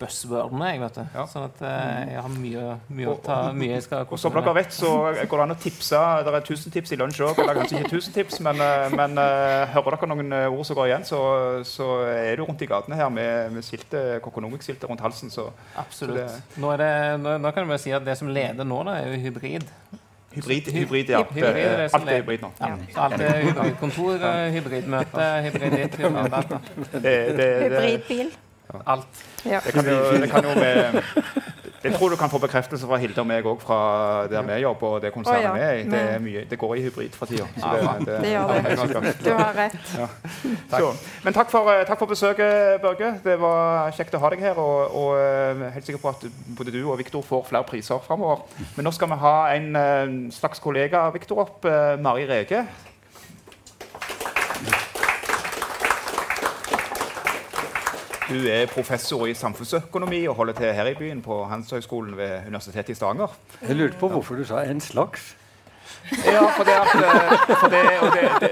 buzzwordene, jeg, vet du. Ja. Sånn at eh, jeg har mye, mye å ta mye jeg skal Og som dere vet, så går det an å tipse. Det er 1000 tips i lunsj òg. Eller kanskje ikke 1000 tips, men, eh, men eh, hører dere noen ord som går igjen, så, så er du rundt i gatene her med, med silte, Kokonomik-skiltet rundt halsen. Så Absolutt. Så Nå, er det, nå, nå kan jeg bare si at det som leder nå, da, er jo hybrid. hybrid, hybrid ja. Hybrid er det Det- Alt er hybrid nå. Ja. Alt er hybrid. Kontor, hybridmøte, hybrid Hybridbil. Alt. Ja. det kan jo, *laughs* det kan jo med, jeg tror du kan få bekreftelse fra Hilde og meg òg, fra der vi jobber. og det konsernet oh, ja. vi er i. Det, er mye, det går i hybrid for tida. Ja, Det gjør det. er sikkert. Du har rett. Takk. men takk for, eh, takk for besøket, Børge. Det var kjekt å ha deg her. Og, og eh, jeg er helt sikker på at både du og Viktor får flere priser framover. Men nå skal vi ha en eh, slags kollega av Viktor opp. eh, Mari Rege. Du er professor i samfunnsøkonomi og holder til her i byen på Handelshøyskolen ved Universitetet i Stavanger. Jeg lurte på hvorfor du sa 'en slags'. Ja, for det at eh, for det, og det, det,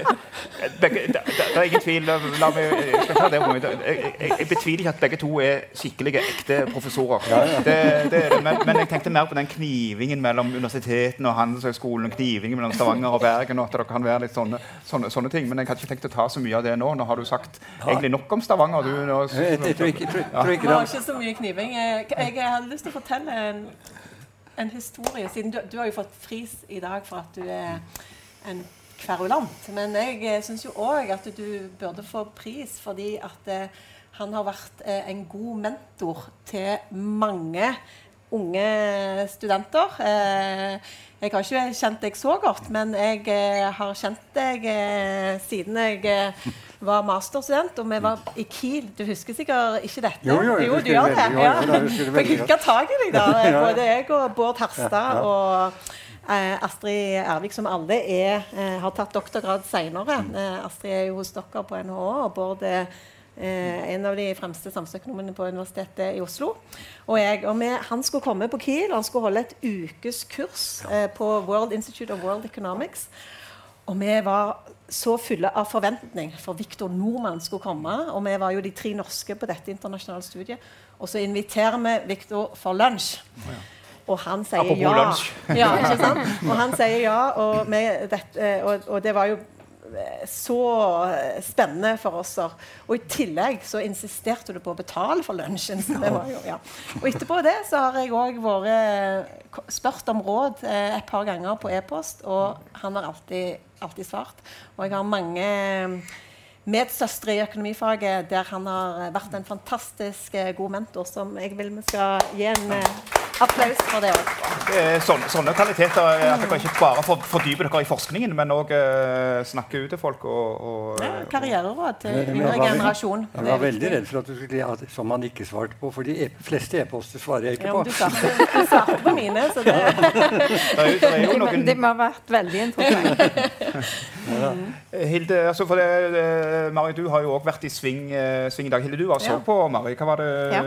begge, det, det er ingen tvil La meg jeg ta det meg. jeg, jeg, jeg betviler ikke at begge to er skikkelige, ekte professorer. Det, det er det. Men, men jeg tenkte mer på den knivingen mellom universitetene og Handelshøyskolen. Knivingen mellom Stavanger og Bergen. og at det kan være litt sånne, sånne, sånne ting. Men jeg hadde ikke tenkt å ta så mye av det nå. Nå har du sagt egentlig nok om Stavanger. Du, nå, Jeg, jeg, tror ikke, tror, tror ikke Det var ikke så mye kniving. Jeg, jeg hadde lyst til å fortelle en, en historie, siden du, du har jo fått pris i dag for at du er en kverulant. Men jeg syns jo òg at du burde få pris fordi at eh, han har vært eh, en god mentor til mange unge studenter. Eh, jeg har ikke kjent deg så godt, men jeg eh, har kjent deg eh, siden jeg eh, var masterstudent, og vi var i Kiel. Du husker sikkert ikke dette? Jo, jo, jo du gjør det veldig- jo, Ja. jo, husker jeg det jeg veldig tak i deg da. *laughs* Både jeg og Bård Herstad og eh, Astrid Ervik, som alle er, eh, har tatt doktorgrad seinere. Eh, Astrid er jo hos dere på NHO, og Bård er eh, en av de fremste samfunnsøkonomene på Universitetet i Oslo. Og, jeg, og vi, han skulle komme på Kiel, og han skulle holde et ukeskurs eh, på World Institute of World Economics. Og vi var så fulle av forventning, for Viktor Nordmann skulle komme. Og vi var jo de tre norske på dette internasjonale studiet. Og så inviterer vi Viktor for lunsj. Og han sier Apropos ja. lunsj. *laughs* ja ikke sant? Og han sier ja, og, dette, og, og det var jo eh, så eh, spennende for oss. Og i tillegg så insisterte du på å betale for lunsjen. Så det var jo, ja. Og etterpå det så har jeg òg vært spurt om råd eh, et par ganger på e-post, og han har alltid, alltid svart. Og jeg har mange medsøstre i økonomifaget der han har vært en fantastisk eh, god mentor, som jeg vil vi skal gi en eh, applaus for det òg. Er sånne, sånne kvaliteter eh, at dere ikke bare fordyper dere i forskningen, men òg uh, snakker ut til folk og, og Ja, Karriereråd til yngre var- generasjon. Jeg var veldig redd for at du skulle ja, som han ikke svarte på, for de e fleste e-poster svarer jeg ikke på. Ja, du svarte, du svarte på mine, så det *laughs* Det er jo, det er jo *laughs* noen de må ha vært veldig interessante. *laughs* Ja. Hilde, altså for det, eh, Mari, du har jo òg vært i sving, eh, sving i dag. Hilde, du var så Ja. på Mari. Hva var det Ja.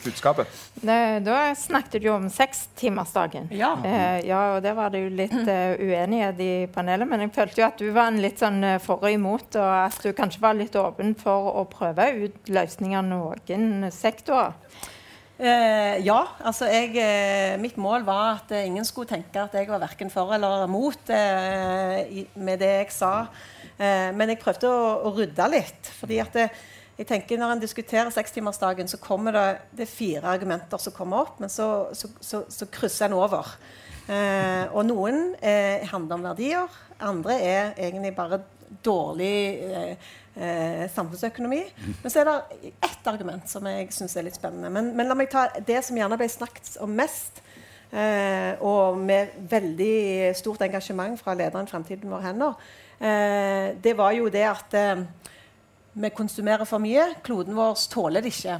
budskapet? Da snakket du om sekstimersdagen. Ja. Eh, ja, og der var det jo litt uh, uenighet i panelet, men jeg følte jo at du var en litt sånn eh, for og imot, og at du kanskje var litt åpen for å prøve ut løsninger noen sektorer. Eh, ja, altså jeg, eh, mitt mål var at eh, ingen skulle tenke at jeg var verken for eller mot i, med det jeg sa. Eh, men jeg prøvde å, å rydde litt. fordi at det, jeg tenker Når en diskuterer sekstimersdagen, så kommer det, det er fire argumenter som kommer opp, men så, så, så, så krysser en over. Eh, og noen eh, handler om verdier, andre er egentlig bare dårlig eh, eh, samfunnsøkonomi. Men så er det ett argument som jeg syns er litt spennende. Men, men la meg ta det som gjerne ble snakket om mest, eh, og med veldig stort engasjement fra lederen Fremtiden våre hender. Eh, det var jo det at vi konsumerer for mye. Kloden vår tåler det ikke.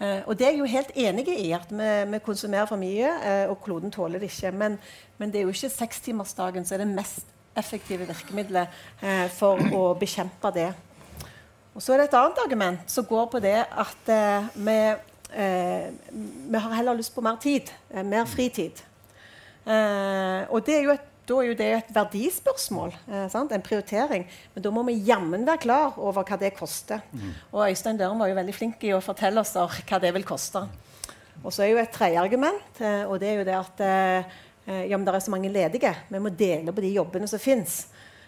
Eh, og det er jeg jo helt enig i, at vi, vi konsumerer for mye, eh, og kloden tåler det ikke. Men, men det er jo ikke sekstimersdagen som er det mest effektive virkemidlet eh, for å bekjempe det. Og så er det et annet argument som går på det at eh, vi, vi har heller lyst på mer tid. Mer fritid. Og det er jo et, da er jo det et verdispørsmål. Eh, sant? En prioritering. Men da må vi jammen være klar over hva det koster. Og Øystein Døren var jo veldig flink i å fortelle oss hva det vil koste. Og så er jo et tredje argument, eh, og det er jo det at eh, ja, men det er så mange ledige. Vi må dele på de jobbene som fins.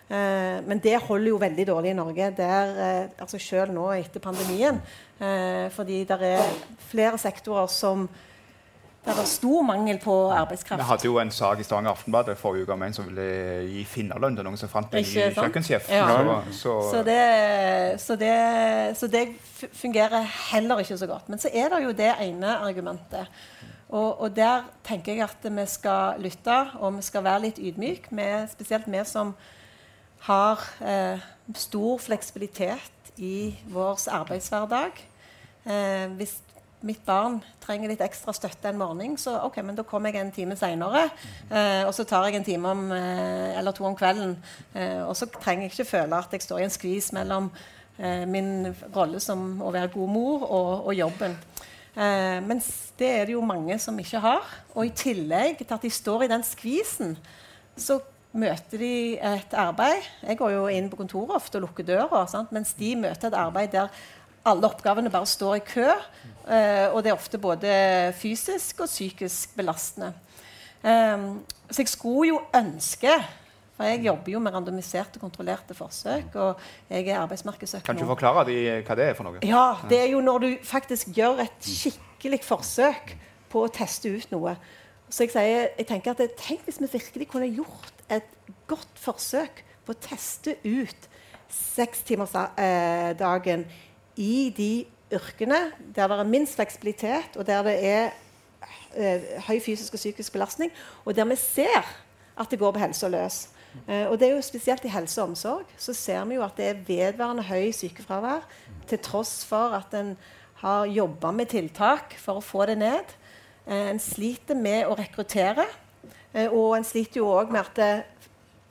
Eh, men det holder jo veldig dårlig i Norge, der, altså selv nå etter pandemien. Eh, fordi det er flere sektorer som der var stor mangel på Vi hadde jo en sak i Stavanger Aftenblad forrige uke om en som ville gi finnerlønn til noen som fant en ny kjøkkensjef. Ja. Så, så, Så det, så, det, så det fungerer heller ikke så godt. Men så er det jo det ene argumentet. Og, og der tenker jeg at vi skal lytte, og vi skal være litt ydmyke. med- Spesielt vi som har eh, stor fleksibilitet i vår arbeidshverdag. Eh, hvis mitt barn trenger litt ekstra støtte en morgen, så ok, men da kommer jeg en time seinere. Eh, og så tar jeg en time om, eh, eller to om kvelden. Eh, og så trenger jeg ikke føle at jeg står i en skvis mellom eh, min rolle som å være god mor og, og jobben. Eh, men det er det jo mange som ikke har. Og i tillegg til at de står i den skvisen, så møter de et arbeid. Jeg går jo inn på kontoret ofte og lukker døra, sant? mens de møter et arbeid der alle oppgavene bare står i kø. Eh, og det er ofte både fysisk og psykisk belastende. Ehm, så jeg skulle jo ønske For jeg jobber jo med randomiserte, kontrollerte forsøk. Og jeg er arbeidsmarkedsøkonom. Kan du forklare de, hva det er for noe? Ja, det er jo når du faktisk gjør et skikkelig forsøk på å teste ut noe. Så jeg, sier, jeg tenker at Tenk hvis vi virkelig kunne gjort et godt forsøk på å teste ut sekstimersdagen i de yrkene der det er minst fleksibilitet, og der det er eh, høy fysisk og psykisk belastning, og der vi ser at det går på helse og løs. Eh, og det er jo Spesielt i helse og omsorg så ser vi jo at det er vedvarende høy sykefravær, til tross for at en har jobba med tiltak for å få det ned. Eh, en sliter med å rekruttere, eh, og en sliter jo òg med at eh,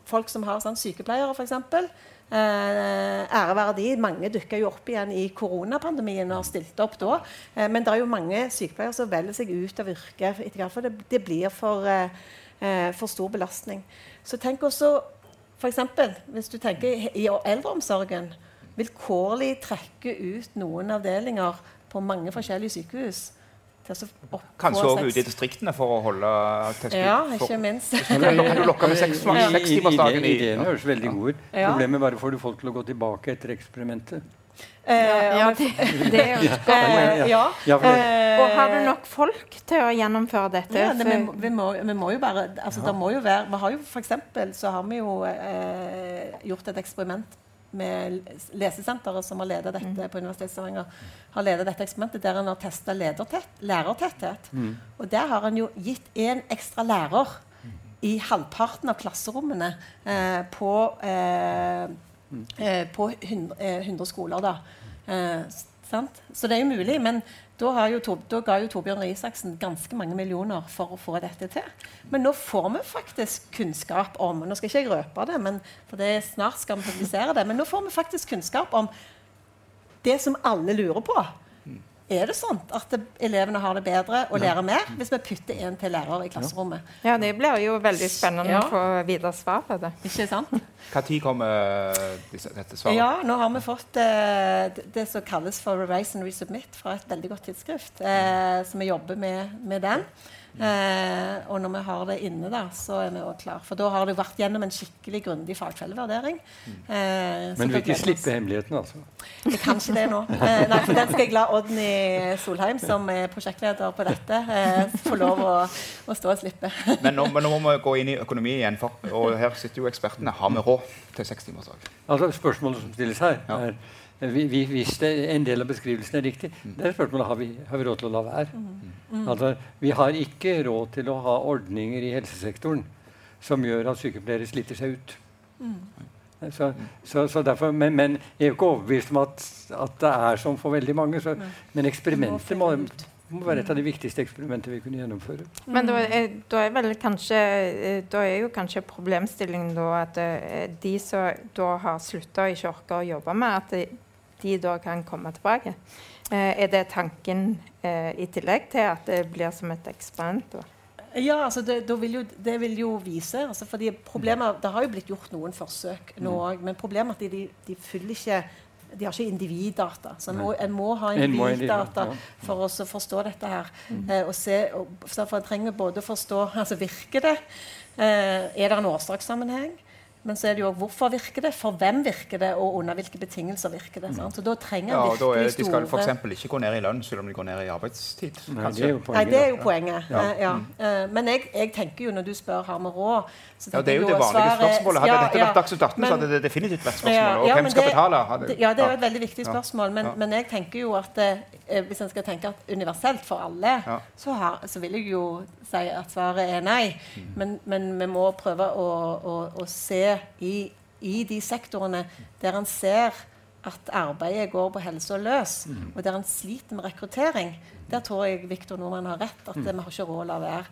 folk som har sånn, sykepleiere, f.eks. Eh, ære være de. Mange dukka jo opp igjen i koronapandemien og stilte opp da. Eh, men det er jo mange sykepleiere som velger seg ut av yrket etter hvert, for det, det blir for, eh, for stor belastning. Så tenk også f.eks. hvis du tenker i eldreomsorgen. Vilkårlig trekke ut noen avdelinger på mange forskjellige sykehus. Kanskje òg ute i distriktene for å holde testen? Ja, ikke minst. Kan du, kan du lokke med sekstimersdagen Ideene høres veldig gode ut. Ja. Problemet er bare får du folk til å gå tilbake etter eksperimentet. Uh, Ja, det, det er jo eh, ja. Ja, Eh, Og har du nok folk til å gjennomføre dette? Ja, det, vi, må- vi, må, vi må jo bare altså, det må jo være, Vi har jo for eksempel, så har vi jo gjort et eksperiment med Lesesenteret, som har ledet dette på Universitetet i Stavanger, har ledet dette eksperimentet der en har testa lærertetthet. Og der har en jo gitt en ekstra lærer i halvparten av klasserommene eh, på, eh, eh, på 100, eh, 100 skoler. da. Eh, sant? Så det er jo mulig. Men da, jo, da ga jo Torbjørn Røe Isaksen ganske mange millioner for å få dette til. Men nå får vi faktisk kunnskap om Nå skal ikke jeg røpe det, men, for det er snart skal vi publisere det. Men nå får vi faktisk kunnskap om det som alle lurer på. Er det sånn at elevene har det bedre og lærer mer hvis vi putter en til lærer i klasserommet? Ja, det blir jo veldig spennende Ja. å få videre svar på det. Ikke sant? Når kommer dette svaret? Ja, nå har vi fått eh, det- som kalles for Revise and Resubmit fra et veldig godt tidsskrift. Eh, så vi jobber med, med den. Eh, og når vi har det inne, da, så er vi også klar. For da har det vært gjennom en skikkelig grundig fagfellevurdering. Eh, Men du vil ikke slippe hemmeligheten, altså? Jeg kan ikke det nå. Eh, nei, for den skal jeg la Odny Solheim, som er prosjektleder på dette, eh, få lov å, å stå og slippe. Men nå, men nå må vi gå inn i økonomi igjen, for, og her sitter jo ekspertene. Har vi råd til seks timers dag? Altså, spørsmålet som stilles her, er Hvis det, en del av beskrivelsen er riktig, det er spørsmålet har vi, har vi råd til å la være. Altså, vi har ikke råd til å ha ordninger i helsesektoren som gjør at sykepleiere sliter seg ut. Så, så, så derfor, men, men jeg er jo ikke overbevist om at, at det er sånn for veldig mange. Så, men eksperimentet må, må være et av de viktigste eksperimentene vi kunne gjennomføre. Men da er, da er vel kanskje eh, Da er jo kanskje problemstillingen da at eh, de som da har slutta og ikke orker å jobbe med, at de, de da kan komme tilbake. Eh, er det tanken eh, i tillegg til at det blir som et eksperiment? da? Ja, altså det, vil jo, det vil jo vise. Altså fordi problemet, Det har jo blitt gjort noen forsøk nå òg, men problemet er at de, de fyller ikke de har ikke individdata. Så en må, en må ha individdata for å forstå dette her. Eh, og se, og, for En trenger både å forstå altså Virker det? Eh, er det en årsakssammenheng? Men så er det jo hvorfor virker det, for hvem virker det, og under hvilke betingelser virker det. Sant? Så da trenger Ja, virkelig da er, de skal f.eks. ikke gå ned i lønn selv om de går ned i arbeidstid. Nei, kanskje. det er jo Nei, poenget. det er jo poenget. Ja. Eh, ja. Eh, Men jeg, jeg tenker jo, når du spør har vi råd så Ja, det er jo det vanlige svaret- spørsmålet. Hadde Ja, dette ja. vært Dagsnytt 18, så hadde det definitivt vært spørsmålet. Og ja, hvem skal det- betale? Hadde, Ja, det er jo et veldig viktig spørsmål. Men, Ja. men jeg tenker jo at eh, hvis en skal tenke at universelt for alle, Ja. så, har, så vil jeg jo si at svaret er nei. Mm. Men, men vi må prøve å, å, å se i, i de sektorene der en ser at arbeidet går på helse og løs, Mm. og der en sliter med rekruttering. Der tror jeg Victor Nordmann har rett. At Mm. vi har ikke råd å la være.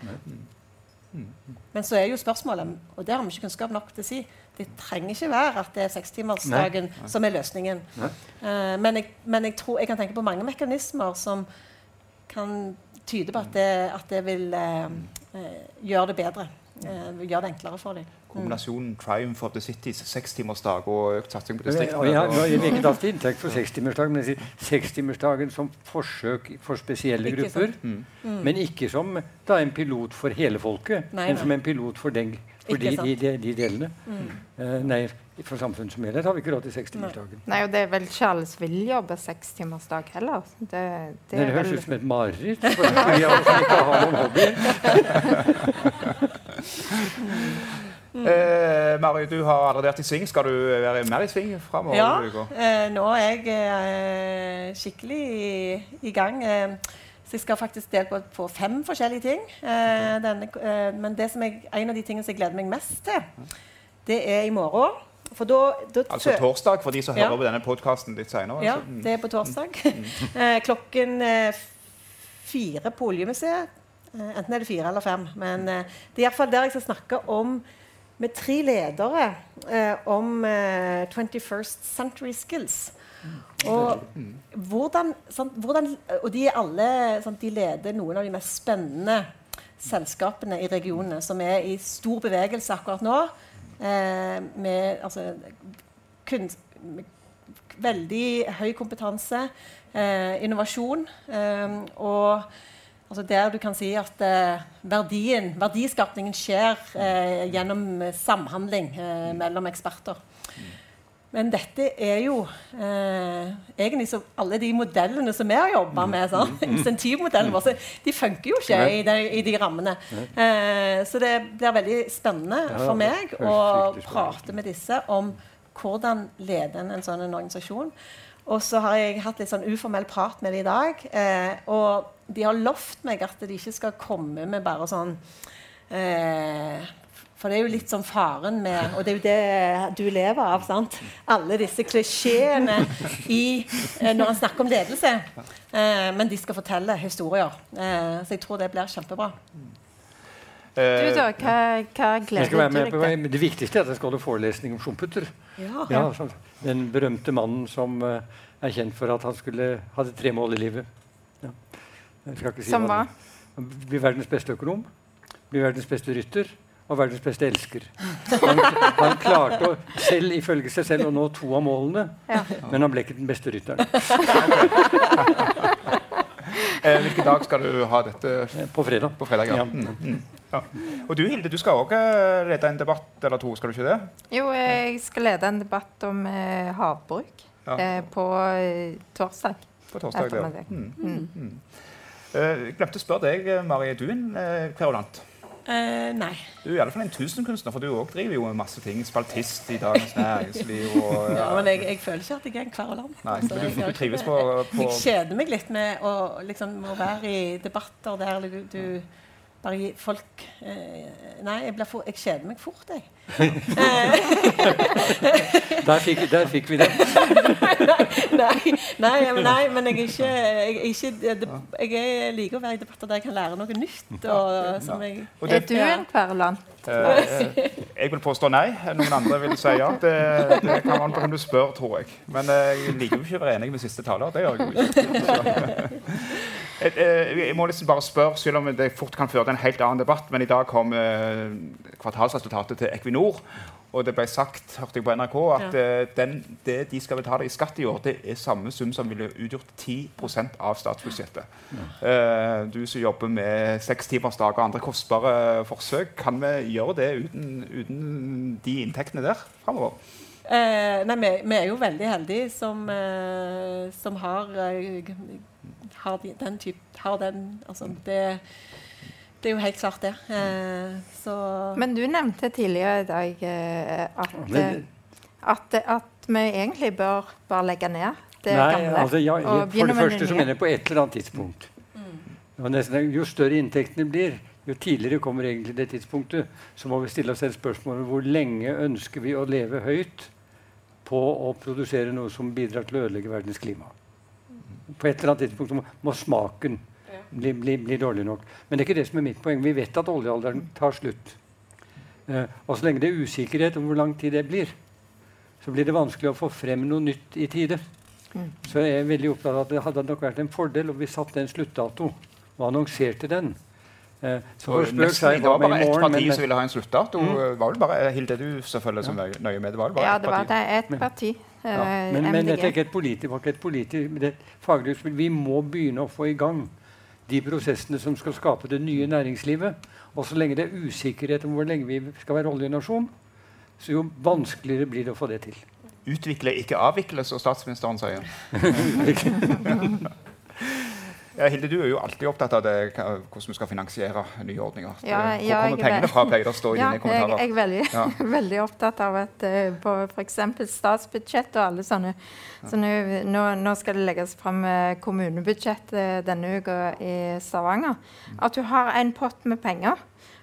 Men så er jo spørsmålet, og det har vi ikke kunnskap nok til å si Det trenger ikke være at det er sekstimersdagen som er løsningen. Uh, men jeg, men jeg tror jeg kan tenke på mange mekanismer som kan tyde på at det, at det vil uh, uh, gjøre det bedre. Gjøre det enklere for dem. Kombinasjonen Triumph of the Cities, sekstimersdag og økt satsing på distriktene. Ja, ja, jeg til inntekt for sekstimersdagen, men jeg sier sekstimersdagen som forsøk for spesielle Ikke grupper. Mm. Men ikke som da, en pilot for hele folket, Nei, men nei. som en pilot for, den, for de, de, de, de delene. Mm. Uh, nei, for samfunnet som helhet har vi ikke råd til sekstimersdagen. Nei, og det er vel ikke alle som vil jobbe sekstimersdag heller. Det, det Det, er det høres vel ut som et mareritt for de av oss som ikke har noen hobbyer. *laughs* *laughs* Eh, Mari, du har allerede vært i sving. Skal du være mer i sving framover? Ja, eh, nå er jeg eh, skikkelig i, i gang. Eh, så jeg skal faktisk dele på, på fem forskjellige ting. Eh, denne, eh, men det som jeg, en av de tingene som jeg gleder meg mest til, det er i morgen. For da, da Altså torsdag, for de som Ja. hører på denne podkasten litt senere. Ja, altså. Mm. det er på torsdag. *laughs* eh, klokken eh, fire på Oljemuseet. Eh, enten er det fire eller fem. Men eh, det er iallfall der jeg skal snakke om med tre ledere eh, om eh, 21st Century Skills. Og hvordan, sant, hvordan Og de alle sant, De leder noen av de mest spennende selskapene i regionene, som er i stor bevegelse akkurat nå. Eh, med altså kun, med veldig høy kompetanse, eh, innovasjon. Eh, og altså der du kan si at eh, verdien, verdiskapningen skjer eh, gjennom eh, samhandling eh, mellom eksperter. Men dette er jo eh, egentlig så alle de modellene som vi har jobba med, sånn, insentivmodellene våre, de funker jo ikke i de, i de rammene. Eh, så det blir veldig spennende for meg å prate med disse om hvordan leder en en sånn en organisasjon. Og så har jeg hatt litt sånn uformell prat med dem i dag. Eh, og de har lovt meg at de ikke skal komme med bare sånn eh, For det er jo litt sånn faren med Og det er jo det du lever av. sant? Alle disse klisjeene i, eh, når han snakker om ledelse. Eh, men de skal fortelle historier. Eh, så jeg tror det blir kjempebra. Du, Eh, da? Hva, hva gleder du deg til? det viktigste er at jeg skal holde forelesning om Schumpeter. Ja. Ja. Den berømte mannen som eh, er kjent for at han skulle, hadde tre mål i livet. Ja. Jeg skal ikke si Som hva Bli verdens beste økonom, bli verdens beste rytter og verdens beste elsker. Han, han klarte å, selv ifølge seg selv å nå to av målene, Ja. men han ble ikke den beste rytteren. *laughs* eh, hvilken dag skal du ha dette? Eh, På fredag. På fredag, ja. Ja. Mm, mm, ja. Og du Hilde, du skal òg lede en debatt eller to, skal du ikke det? Jo, jeg skal lede en debatt om eh, havbruk Ja. eh, på eh, torsdag. På torsdag. der. Ettermiddag. Mm. Eh, jeg glemte å spørre deg, Mari. Er du en uh, kverulant? Uh, nei. Du er i alle fall en tusenkunstner, for du òg driver jo masse ting. Spaltist i Dagens Næringsliv og *laughs* Ja, men jeg, jeg føler ikke at jeg er en kverulant. Nei, Altså, men du, du trives på, på Jeg kjeder meg litt med å, liksom, å være i debatter der du, du bare folk eh, Nei, jeg, for, jeg kjeder meg fort, jeg. Der *laughs* fikk, der fikk vi det. *laughs* nei, nei, men- nei, men jeg er ikke, jeg, er ikke det, Jeg liker å være i debatter der jeg kan lære noe nytt. Og, som jeg, Og Er du en kverulant? Eh, jeg vil påstå nei. Noen andre vil si ja. Det, det kan man på hvem du spør, tror jeg. Men eh, jeg liker jo ikke å være enig med siste taler. Det gjør jeg jo ikke. *laughs* Eh, eh, Jeg må liksom bare spørre, selv om det fort kan føre til en helt annen debatt, men i dag kom eh, kvartalsresultatet til Equinor. og det ble sagt hørte jeg på NRK, at ja. den, det de skal betale i skatt i år, det er samme sum som ville utgjort 10 av statsbudsjettet. Eh, du som jobber med sekstimersdag og andre kostbare forsøk, kan vi gjøre det uten, uten de inntektene der framover? Eh, nei, vi, vi er jo veldig heldige som, eh, som har, eh, har de, den type har den, altså, det, det er jo helt klart det. Eh, så Men du nevnte tidligere i dag eh, at, eh, at, at vi egentlig bør bare legge ned det Nei, gamle. altså, ja, og for det første så mener jeg på et eller annet tidspunkt. Mm. nesten, jo større inntektene blir, jo tidligere kommer egentlig det tidspunktet. Så må vi stille oss selv spørsmålet hvor lenge ønsker vi å leve høyt på å produsere noe som bidrar til å ødelegge verdens klima. På et eller annet tidspunkt må, må smaken bli, bli, bli dårlig nok. Men det er ikke det som er mitt poeng. Vi vet at oljealderen tar slutt. Eh, og så lenge det er usikkerhet om hvor lang tid det blir, så blir det vanskelig å få frem noe nytt i tide. Så jeg er veldig opptatt av at det hadde nok vært en fordel om vi satte en sluttdato og annonserte den. Eh, så nesten, jeg det var bare ett parti men- som ville ha en sluttdato. Mm. var vel bare Hilde du selvfølgelig som er nøye med. Det var vel bare Ja, det var parti. Et parti. eh, Ja, men, men dette er ikke et politi, et politi, det. Vi må begynne å få i gang de prosessene som skal skape det nye næringslivet. Og så lenge det er usikkerhet om hvor lenge vi skal være oljenasjon, så jo vanskeligere blir det å få det til. Utvikle, ikke avvikle, som statsministeren sier. *laughs* *laughs* *laughs* Ja, Hilde, du er jo alltid opptatt av det, hvordan vi skal finansiere nye ordninger. Ja, Hvor ja, kommer er pengene fra, pleier det å stå i Ja, dine kommentarer. jeg er veldig, Ja. *laughs* veldig opptatt av at uh, på f.eks. statsbudsjett og alle sånne, Så nå, nå skal det legges fram eh, kommunebudsjett eh, denne uka i Stavanger. At du har en pott med penger,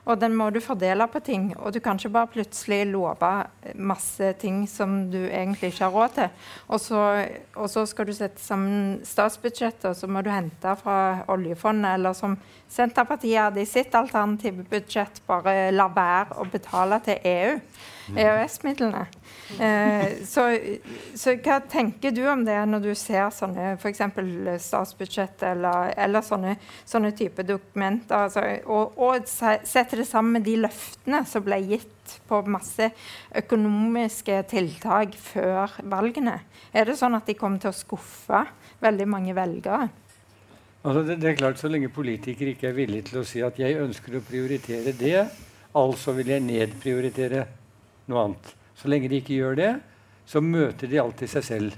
og den må du fordele på ting. Og du kan ikke bare plutselig love masse ting som du egentlig ikke har råd til. Og så, og så skal du sette sammen statsbudsjettet, og så må du hente fra oljefondet, eller som Senterpartiet hadde i sitt alternative budsjett, bare la være å betale til EU. EØS-midlene. Eh, så, så hva tenker du om det når du ser sånne f.eks. statsbudsjett eller, eller sånne, sånne type dokumenter, altså, og, og setter det sammen med de løftene som ble gitt på masse økonomiske tiltak før valgene? Er det sånn at de kommer til å skuffe veldig mange velgere? Altså det, det er klart Så lenge politikere ikke er villige til å si at jeg ønsker å prioritere det, altså vil jeg nedprioritere noe annet. Så lenge de ikke gjør det, så møter de alltid seg selv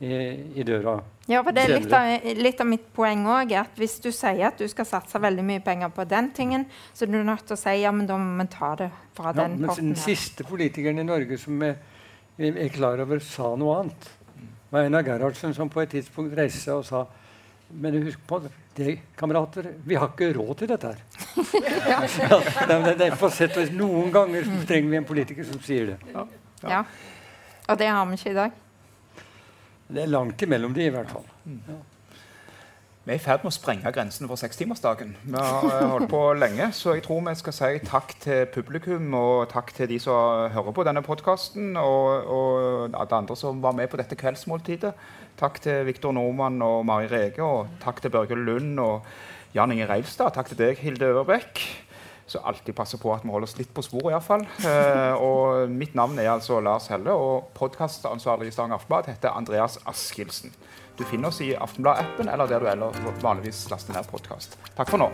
i, i døra. Ja, for det er litt av, litt av mitt poeng òg. Hvis du sier at du skal satse veldig mye penger på den tingen, så er du nødt til å si ja, men da må vi ta det fra Ja, den men potten. den siste politikeren i Norge som er, er klar over sa noe annet, Det var Einar Gerhardsen, som på et tidspunkt reiste seg og sa men husk på det, kamerater, vi har ikke råd til dette her. Ja, ja det, det er på sett og vis Noen ganger trenger vi en politiker som sier det. Ja. Og det har vi ikke i dag. Det er langt imellom de, i hvert fall. Vi er i ferd med å sprenge grensene for sekstimersdagen. Vi har eh, holdt på lenge, så jeg tror vi skal si takk til publikum og takk til de som hører på denne podkasten, og, og alle andre som var med på dette kveldsmåltidet. Takk til Viktor Normann og Mari Rege, og takk til Børge Lund og Jan Inge Reilstad. Takk til deg, Hilde Ørbekk. Så alltid passer på at vi holder oss litt på sporet, iallfall. Eh, og mitt navn er altså Lars Helle, og podkastansvarlig i Stavanger Aftenblad heter Andreas Askildsen. Du finner oss i Aftenblad-appen eller der du ellers vanligvis laster ned podkast. Takk for nå.